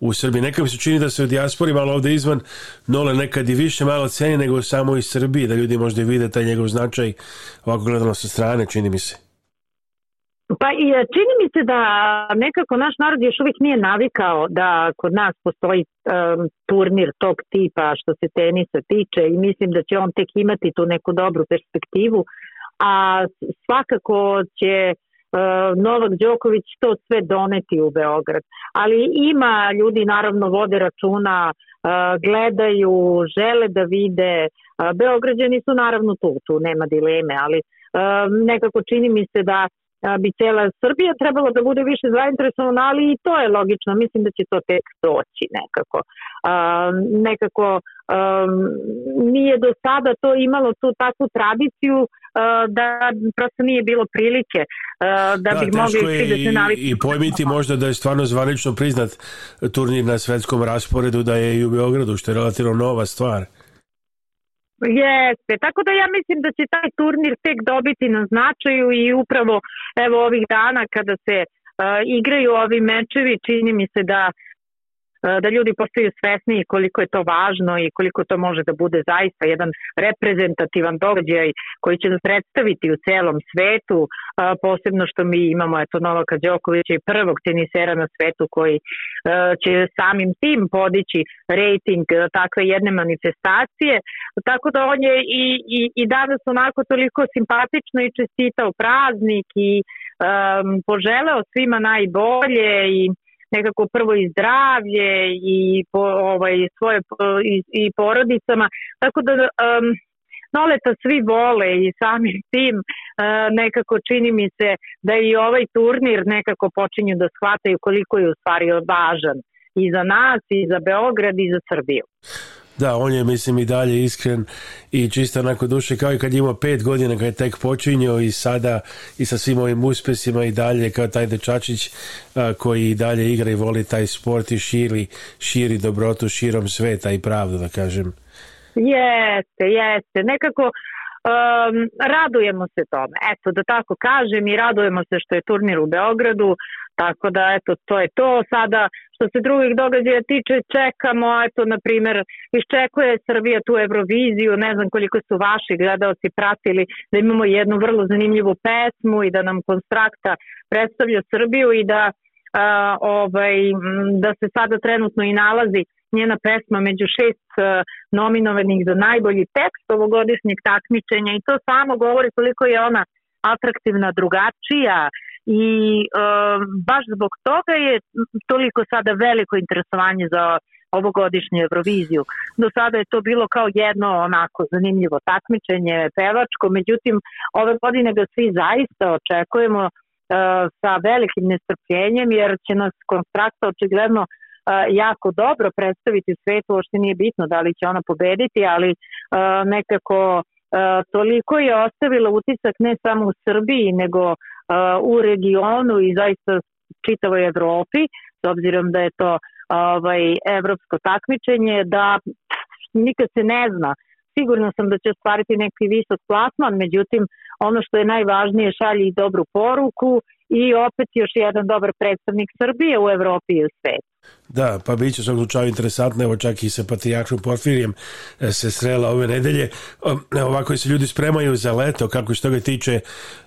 u Srbiji. Neka mi se čini da se u dijaspori, malo ovde izvan, Nole nekad i više malo ceni nego samo iz Srbiji, da ljudi možda vide taj njegov značaj ovako gledano sa strane, čini mi se. Pa i e, čini mi se da nekako naš narod još uvijek nije navikao da kod nas postoji um, turnir tog tipa što se tenisa tiče i mislim da će on tek imati tu neku dobru perspektivu, a svakako će E, Novak Đoković to sve doneti u Beograd. Ali ima ljudi naravno vode računa, e, gledaju, žele da vide. E, Beograđani su naravno tu, tu nema dileme, ali nekako čini mi se da bi cela Srbija trebalo da bude više zainteresovana, ali i to je logično. Mislim da će to tek proći nekako. Um, nekako um, nije do sada to imalo tu takvu tradiciju E, da prosto nije bilo prilike e, da, da bi mogli svi da se I pojmiti možda da je stvarno zvanično priznat turnir na svetskom rasporedu da je i u Beogradu, što je relativno nova stvar. Jeste, tako da ja mislim da će taj turnir tek dobiti na značaju i upravo evo ovih dana kada se uh, igraju ovi mečevi, čini mi se da uh, E, da ljudi postaju svesni koliko je to važno i koliko to može da bude zaista jedan reprezentativan događaj koji će nas predstaviti u celom svetu, e, posebno što mi imamo eto Novaka Đokovića i prvog tenisera na svetu koji e, će samim tim podići rejting takve jedne manifestacije, tako da on je i, i, i danas onako toliko simpatično i čestitao praznik i um, poželeo svima najbolje i nekako prvo i zdravlje i po, ovaj, svoje i, i porodicama. Tako da um, Noleta svi vole i samim tim uh, nekako čini mi se da i ovaj turnir nekako počinju da shvataju koliko je u stvari važan i za nas, i za Beograd, i za Srbiju. Da, on je mislim i dalje iskren i čista onako duše kao i kad je imao pet godina kad je tek počinjao i sada i sa svim ovim uspesima i dalje kao taj dečačić a, koji i dalje igra i voli taj sport i širi, širi dobrotu širom sveta i pravdu da kažem. Jeste, jeste. Nekako um, radujemo se tome. Eto, da tako kažem i radujemo se što je turnir u Beogradu. Tako da, eto, to je to. Sada, što se drugih događaja tiče, čekamo, eto, na primer, iščekuje Srbija tu Euroviziju, ne znam koliko su vaši gledalci pratili, da imamo jednu vrlo zanimljivu pesmu i da nam konstrakta predstavlja Srbiju i da a, ovaj, da se sada trenutno i nalazi njena pesma među šest uh, nominovanih za najbolji tekst ovogodišnjeg takmičenja i to samo govori koliko je ona atraktivna, drugačija, i e, baš zbog toga je toliko sada veliko interesovanje za ovogodišnju Euroviziju. Do sada je to bilo kao jedno onako zanimljivo takmičenje pevačko, međutim ove godine ga svi zaista očekujemo e, sa velikim nestrpljenjem jer će nas kontrakta očigledno e, jako dobro predstaviti svetu, uopšte nije bitno da li će ona pobediti, ali e, nekako toliko je ostavila utisak ne samo u Srbiji, nego u regionu i zaista čitavoj Evropi, s obzirom da je to ovaj, evropsko takmičenje, da nikad se ne zna. Sigurno sam da će ostvariti neki visok plasman, međutim, ono što je najvažnije šalje i dobru poruku i opet još jedan dobar predstavnik Srbije u Evropi i u svetu. Da, pa bit će sam slučaj interesantno, evo čak i sa Patrijarhom Porfirijem e, se srela ove nedelje. Ovako se ljudi spremaju za leto, kako što ga tiče,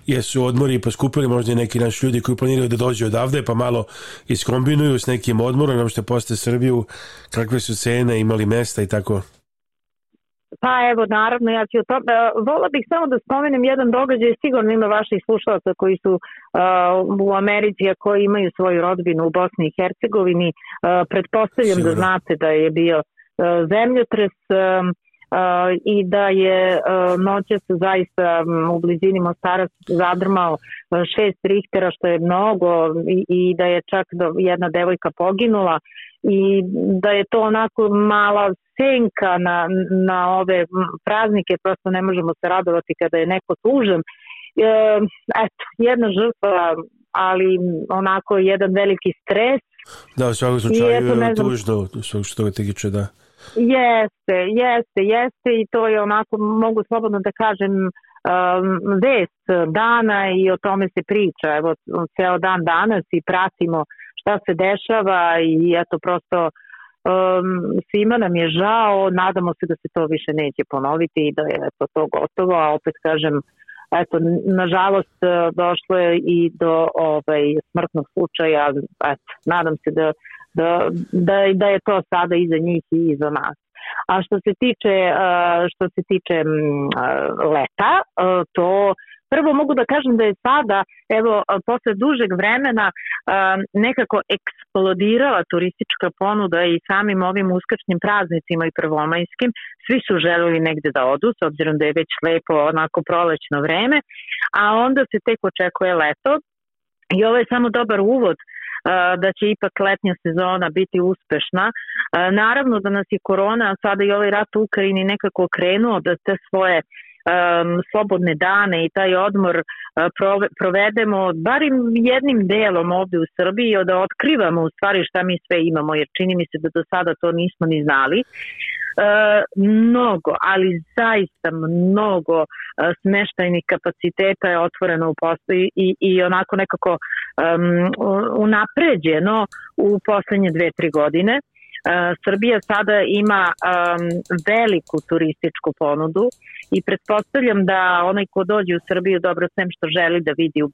jesu odmori poskupili, možda i neki naš ljudi koji planiraju da dođu odavde, pa malo iskombinuju s nekim odmorom, nam što poste Srbiju, kakve su cene, imali mesta i tako. Pa evo, naravno, ja ću o tome. Vola bih samo da spomenem jedan događaj, sigurno ima vaših slušalaca koji su uh, u Americi, a koji imaju svoju rodbinu u Bosni i Hercegovini. Uh, pretpostavljam da sigurno. da znate da je bio uh, zemljotres. Uh, i da je e, noćas zaista u blizini Mostara zadrmao e, šest rihtera što je mnogo i, i da je čak jedna devojka poginula i da je to onako mala senka na, na ove praznike, prosto ne možemo se radovati kada je neko tužen. E, eto, jedna žrtva, ali onako jedan veliki stres. Da, u svakom slučaju, I, tužno, u svakom što toga da. Jeste, jeste, jeste i to je onako, mogu slobodno da kažem, um, vest dana i o tome se priča. Evo, ceo dan danas i pratimo šta se dešava i eto prosto um, svima nam je žao, nadamo se da se to više neće ponoviti i da je eto, to gotovo, a opet kažem, eto, nažalost došlo je i do ovaj, smrtnog slučaja, eto, nadam se da Da, da, da, je to sada iza njih i iza nas. A što se tiče, e, što se tiče leta, e, to prvo mogu da kažem da je sada, evo, posle dužeg vremena e, nekako eksplodirala turistička ponuda i samim ovim uskačnim praznicima i prvomajskim, svi su želeli negde da odu, s obzirom da je već lepo onako prolećno vreme, a onda se tek očekuje leto, I ovo je samo dobar uvod uh, da će ipak letnja sezona biti uspešna. Naravno da nas je korona, a sada i ovaj rat u Ukrajini nekako krenuo da te svoje um, slobodne dane i taj odmor prove, provedemo barim jednim delom ovde u Srbiji da otkrivamo u stvari šta mi sve imamo jer čini mi se da do sada to nismo ni znali E, mnogo, ali zaista mnogo e, smeštajnih kapaciteta je otvoreno u poslu i, i, onako nekako um, unapređeno u poslednje dve, tri godine. E, Srbija sada ima um, veliku turističku ponudu i pretpostavljam da onaj ko dođe u Srbiju dobro sem što želi da vidi u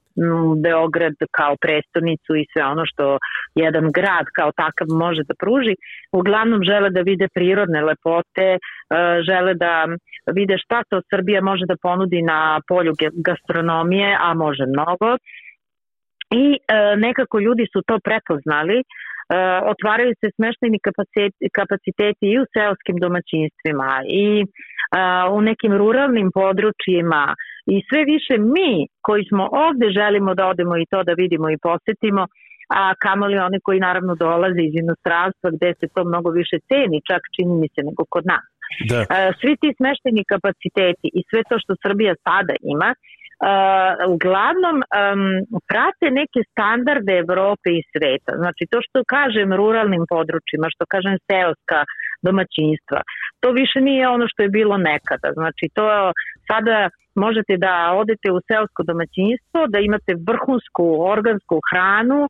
Beograd kao prestonicu i sve ono što jedan grad kao takav može da pruži, uglavnom žele da vide prirodne lepote, e, žele da vide šta to Srbija može da ponudi na polju gastronomije, a može mnogo. I e, nekako ljudi su to prepoznali, E, otvaraju se smeštajni kapaciteti i u seoskim domaćinstvima i e, u nekim ruralnim područjima i sve više mi koji smo ovde želimo da odemo i to da vidimo i posetimo, a kamoli oni koji naravno dolaze iz inostranstva gde se to mnogo više ceni, čak čini mi se nego kod nas. Da. E, svi ti smešteni kapaciteti i sve to što Srbija sada ima uh, uglavnom um, prate neke standarde Evrope i sveta. Znači to što kažem ruralnim područjima, što kažem seoska domaćinstva, to više nije ono što je bilo nekada. Znači to sada možete da odete u selsko domaćinstvo, da imate vrhunsku organsku hranu, e,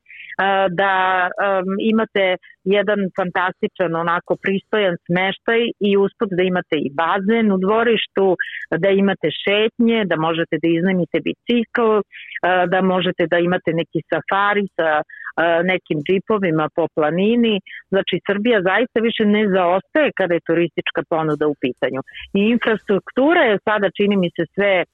da e, imate jedan fantastičan onako pristojan smeštaj i usput da imate i bazen u dvorištu, da imate šetnje, da možete da iznajmite bicikl, e, da možete da imate neki safari sa E, nekim džipovima po planini. Znači, Srbija zaista više ne zaostaje kada je turistička ponuda u pitanju. I infrastruktura je sada, čini mi se, sve e,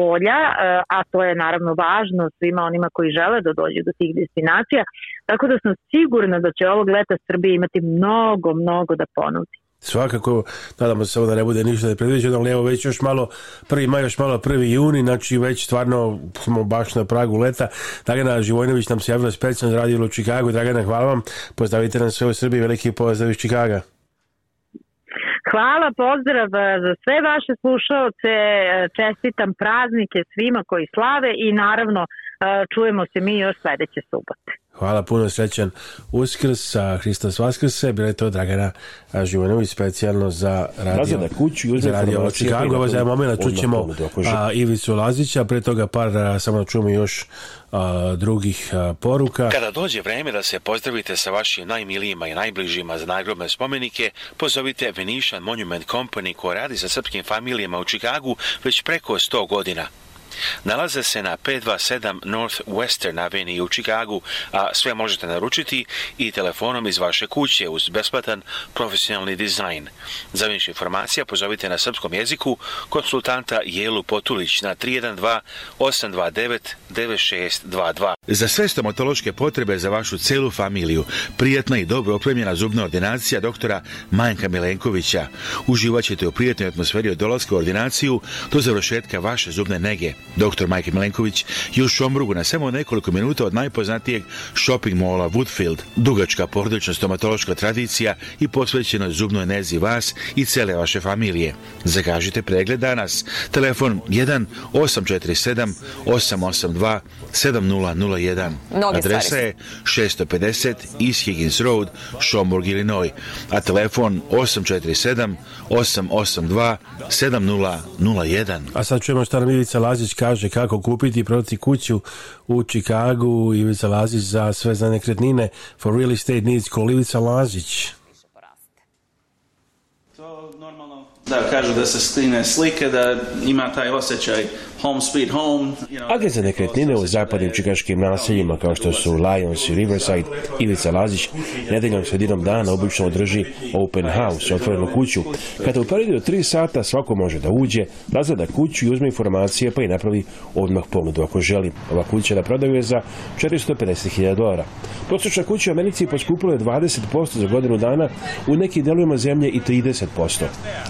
bolja, e, a to je naravno važno svima onima koji žele da dođu do tih destinacija, tako da sam sigurna da će ovog leta Srbije imati mnogo, mnogo da ponudi. Svakako, nadamo se samo da ne bude ništa da predviđeno, ali evo već još malo prvi maj, još malo prvi juni, znači već stvarno smo baš na pragu leta. Dragana Živojnović nam se javila specijalno radila u Čikagu. Dragana, hvala vam. Pozdravite nam sve u Srbiji, veliki pozdrav iz Čikaga. Hvala, pozdrav e, za sve vaše slušalce, e, čestitam praznike svima koji slave i naravno e, čujemo se mi još sledeće subote. Hvala puno, srećan Uskrs sa Hristos Vaskrse. Bila je to Dragana Živojnović specijalno za radio, da kuću, za radio Chicago. Ovo za moment čućemo a, Ivicu Lazića, pre toga par, a, samo da čujemo još a, drugih a, poruka. Kada dođe vreme da se pozdravite sa vašim najmilijima i najbližima za nagrobne spomenike, pozovite Venetian Monument Company koja radi sa srpskim familijama u Čikagu već preko 100 godina. Nalaze se na 527 North Western Avenue u Čikagu, a sve možete naručiti i telefonom iz vaše kuće uz besplatan profesionalni dizajn. Za više informacija pozovite na srpskom jeziku konsultanta Jelu Potulić na 312 829 9622. Za sve stomatološke potrebe za vašu celu familiju, prijatna i dobro opremljena zubna ordinacija doktora Manjka Milenkovića. Uživaćete u prijatnoj atmosferi od dolaska u ordinaciju do završetka vaše zubne nege. Dr. Majke Milenković je u Šombrugu na samo nekoliko minuta od najpoznatijeg shopping mola Woodfield. Dugačka porodična stomatološka tradicija i posvećena zubnoj nezi vas i cele vaše familije. Zagažite pregled danas. Telefon 1 847 882 7001. Adresa je 650 East Higgins Road, Šomburg, Illinois. A telefon 847 882 7001. A sad čujemo šta nam Ivica Lazić kaže kako kupiti i prodati kuću u Čikagu. Ivica Lazić za sve za nekretnine for real estate needs call Ivica Lazić. Da, kaže da se stine slike, da ima taj osjećaj home sweet home. Agent za nekretnine u zapadnim čikaškim naseljima kao što su Lions i Riverside, Ivica Lazić, nedeljom sredinom dana obično održi open house, otvorenu kuću. Kada u periodu do 3 sata svako može da uđe, razgleda kuću i uzme informacije pa i napravi odmah ponudu ako želi. Ova kuća na prodaju je za 450.000 dolara. Prosječna kuća u Americi poskupila je 20% za godinu dana, u nekim delovima zemlje i 30%.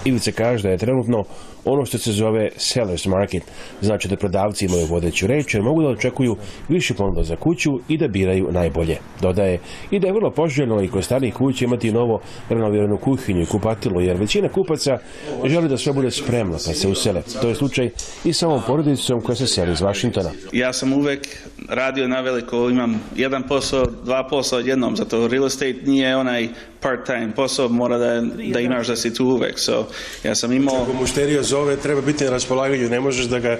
Ivica se kaže da je trenutno ono što se zove seller's market, znači da prodavci imaju vodeću reč jer mogu da očekuju više ponuda za kuću i da biraju najbolje. Dodaje i da je vrlo poželjno i kod starih kuća imati novo renoviranu kuhinju i kupatilo, jer većina kupaca želi da sve bude spremno kad se usele. To je slučaj i sa ovom porodicom koja se seli iz Vašingtona. Ja sam uvek radio na veliko, imam jedan posao, dva posao jednom, zato real estate nije onaj part-time posao, mora da, da imaš da si tu uvek. So, Ja sam imao... Ako mušterija zove, treba biti na raspolaganju, ne možeš da ga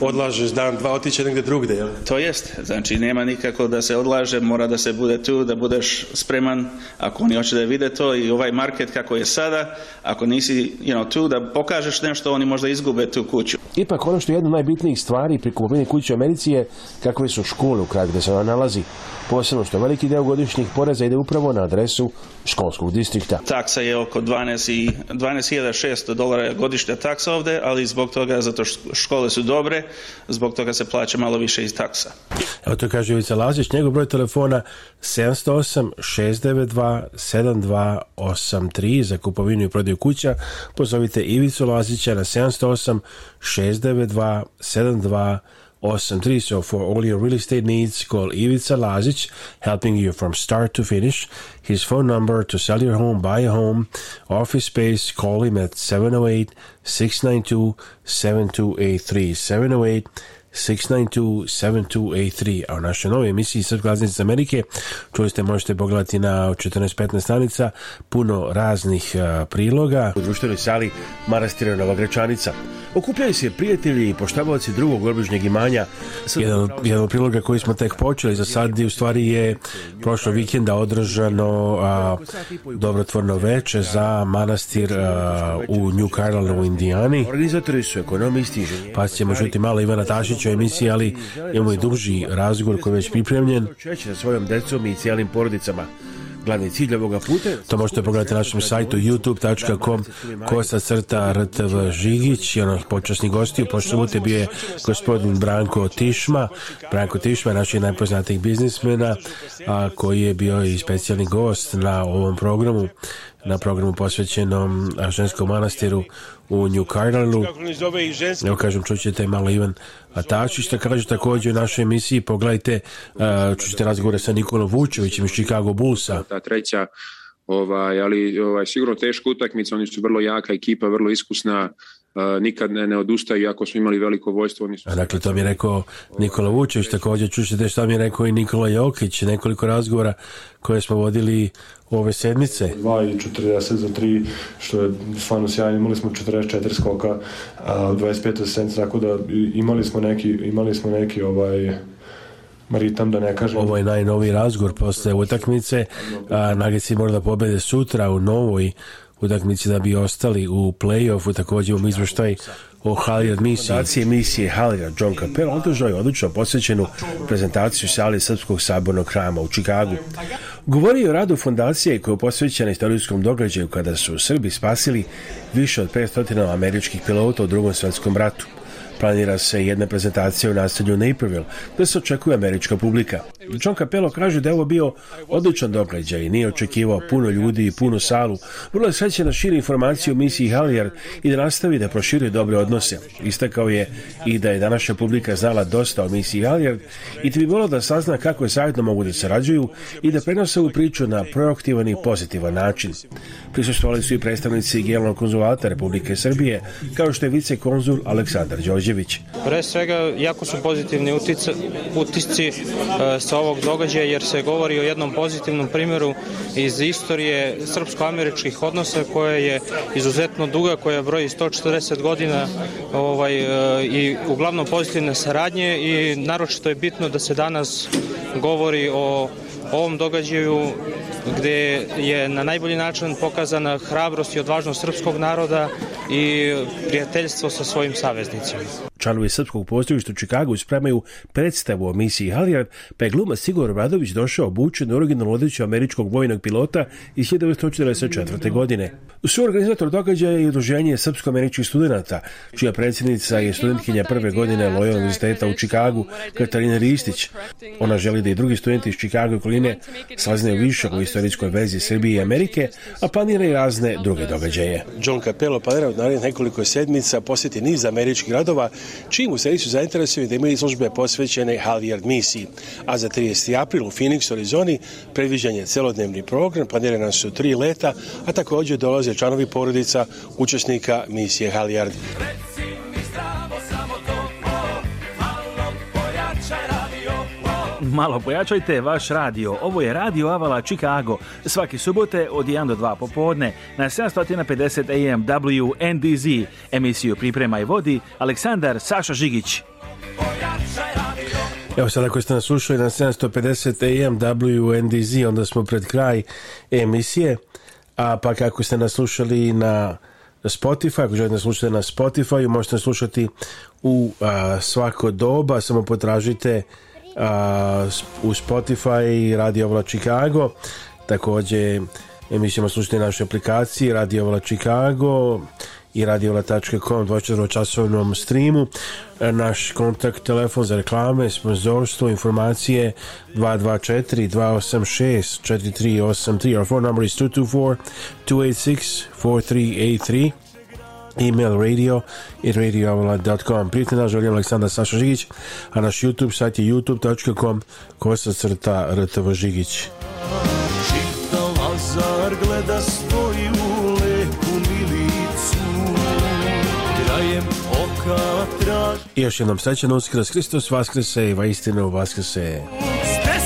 odlažeš dan, dva, otiće negde drugde, jel? To jest, znači nema nikako da se odlaže, mora da se bude tu, da budeš spreman, ako oni hoće da vide to i ovaj market kako je sada, ako nisi you know, tu da pokažeš nešto, oni možda izgube tu kuću. Ipak ono što je jedna od najbitnijih stvari pri kupovini kuće u Americi je kakve su škole u kraju gde se ona nalazi, posebno što veliki deo godišnjih poreza ide upravo na adresu školskog distrikta. Taksa je oko 12.600 12 dolara godišnja taksa ovde, ali zbog toga, zato što škole su dobre, zbog toga se plaća malo više iz taksa. Evo to kaže Ivica Lazić, njegov broj telefona 708 692 7283 za kupovinu i prodaju kuća. Pozovite Ivicu Lazića na 708 692 7283 or Centriso for all your real estate needs. Call Ivica Lazic, helping you from start to finish. His phone number to sell your home, buy a home, office space, call him at 708 692 7283. 708 692-7283, a u našoj novoj emisiji Srp glaznic Amerike, čuli ste, možete pogledati na 14-15 stranica, puno raznih priloga. U društvenoj sali Marastira Nova Grečanica. Okupljaju se prijatelji i poštavovaci drugog obližnjeg imanja. Sad... Jedan, jedan od priloga koji smo tek počeli za sad, u stvari je prošlo vikenda održano a, dobrotvorno veče za manastir a, u New Carloru u Indijani. Organizatori su ekonomisti. Pa ćemo čuti malo Ivana Tašića sljedećoj emisiji, ali imamo i duži razgovor koji je već pripremljen. Čeće sa svojom decom i cijelim porodicama. Glavni cilj ovoga puta... To možete pogledati na našem sajtu youtube.com kosa crta rtv Žigić i ono počasni gosti. U prošle je bio je gospodin Branko Tišma. Branko Tišma je naš je najpoznatijih biznismena a, koji je bio i specijalni gost na ovom programu na programu posvećenom ženskom manastiru u New Carnalu. Evo kažem, čućete malo Ivan Atačić, kaže takođe u našoj emisiji, pogledajte, čućete razgovore sa Nikolom Vučevićem iz Chicago Bullsa. Ta treća, ovaj, ali ovaj, sigurno teška utakmica, oni su vrlo jaka ekipa, vrlo iskusna, nikad ne, ne odustaje, iako smo imali veliko vojstvo. Oni su dakle, to mi je rekao Nikola Vučević, također čućete što mi je rekao i Nikola Jokić, nekoliko razgovora koje smo vodili ove sedmice. 2 i 40 za 3, što je stvarno sjajno, imali smo 44 skoka, a, 25 asistenci, tako da imali smo neki, imali smo neki ovaj, ritam da ne kažem. Ovo je najnoviji razgovor posle utakmice, a Nageci mora da pobede sutra u novoj utakmici da bi ostali u play-offu, također u izveštaj o Halijard misiji. Fondacije misije Halijard John Capel održao je odlično posvećenu prezentaciju sali Srpskog sabornog hrama u Čikagu. Govorio o radu fondacije koja je posvećena istorijskom događaju kada su Srbi spasili više od 500 američkih pilota u drugom svetskom ratu. Planira se jedna prezentacija u naselju Naperville, gdje se očekuje američka publika. John Capello kaže da je ovo bio odličan događaj, nije očekivao puno ljudi i punu salu. Vrlo je srećen da širi informaciju o misiji Halliard i da nastavi da proširuje dobre odnose. Istakao je i da je današnja publika znala dosta o misiji Halliard i da bi bilo da sazna kako zajedno mogu da sarađuju i da prenose ovu priču na proaktivan i pozitivan način. Prisustvovali su i predstavnici Generalnog konzulata Republike Srbije, kao što je vicekonzul Aleksandar Đorđević. Pre svega, jako su pozitivni utica, utisci e, sa ovog događaja jer se govori o jednom pozitivnom primjeru iz istorije srpsko-američkih odnosa koja je izuzetno duga, koja broji 140 godina ovaj, e, i uglavnom pozitivne saradnje i naročito je bitno da se danas govori o ovom događaju gde je na najbolji način pokazana hrabrost i odvažnost srpskog naroda i prijateljstvo sa svojim saveznicima. Članovi Srpskog pozdravišta u Čikagu spremaju predstavu o misiji Halijard, pa je glumac Sigor Obradović došao obučen u originalnu odjeću američkog vojnog pilota iz 1944. godine. organizator događaja je udruženje srpsko-američkih studenta, čija predsjednica je studentkinja prve godine Loyola univerziteta u Čikagu, Katarina Ristić. Ona želi da i drugi studenti iz Čikaga i okoline slazne više o istorijskoj vezi Srbije i Amerike, a planira i razne druge događaje. John Capello planira od narednih nekoliko sedmica posjeti niz američkih gradova čiji muzeji su zainteresovani da imaju izložbe posvećene Halijard misiji. A za 30. april u Phoenix, Arizoni, predviđen je celodnevni program, planirana su tri leta, a takođe dolaze članovi porodica učesnika misije Halijard. Reci mi zdravo, samo to Malo pojačajte vaš radio. Ovo je Radio Avala Chicago. Svake subote od 1 do 2 popodne na 750 AM WNDZ. Emisiju Priprema i vodi Aleksandar Saša Žigić. Evo sad ako ste nas slušali na 750 AM WNDZ, onda smo pred kraj emisije. A pa kako ste nas slušali na Spotify, ako želite da nas slušati na Spotify, možete nas slušati u a, svako doba, samo potražite Uh, u Spotify, Radio Ovala Chicago, također emisijama slušati naše aplikacije Radio Ovala Chicago i radiola.com 24 časovnom streamu e, naš kontakt telefon za reklame sponzorstvo, informacije 224 286 4383 our phone number is 224 286 4383 email radio i radioavala.com Prijatelj naš želi Aleksandar Saša Žigić, a naš YouTube sajt je youtube.com kosa crta rtv Žigić. Čitav Lazar gleda svoju lepu milicu Krajem oka traži I još jednom srećan uskrs, Hristos vaskrese i va vaskrese. Ste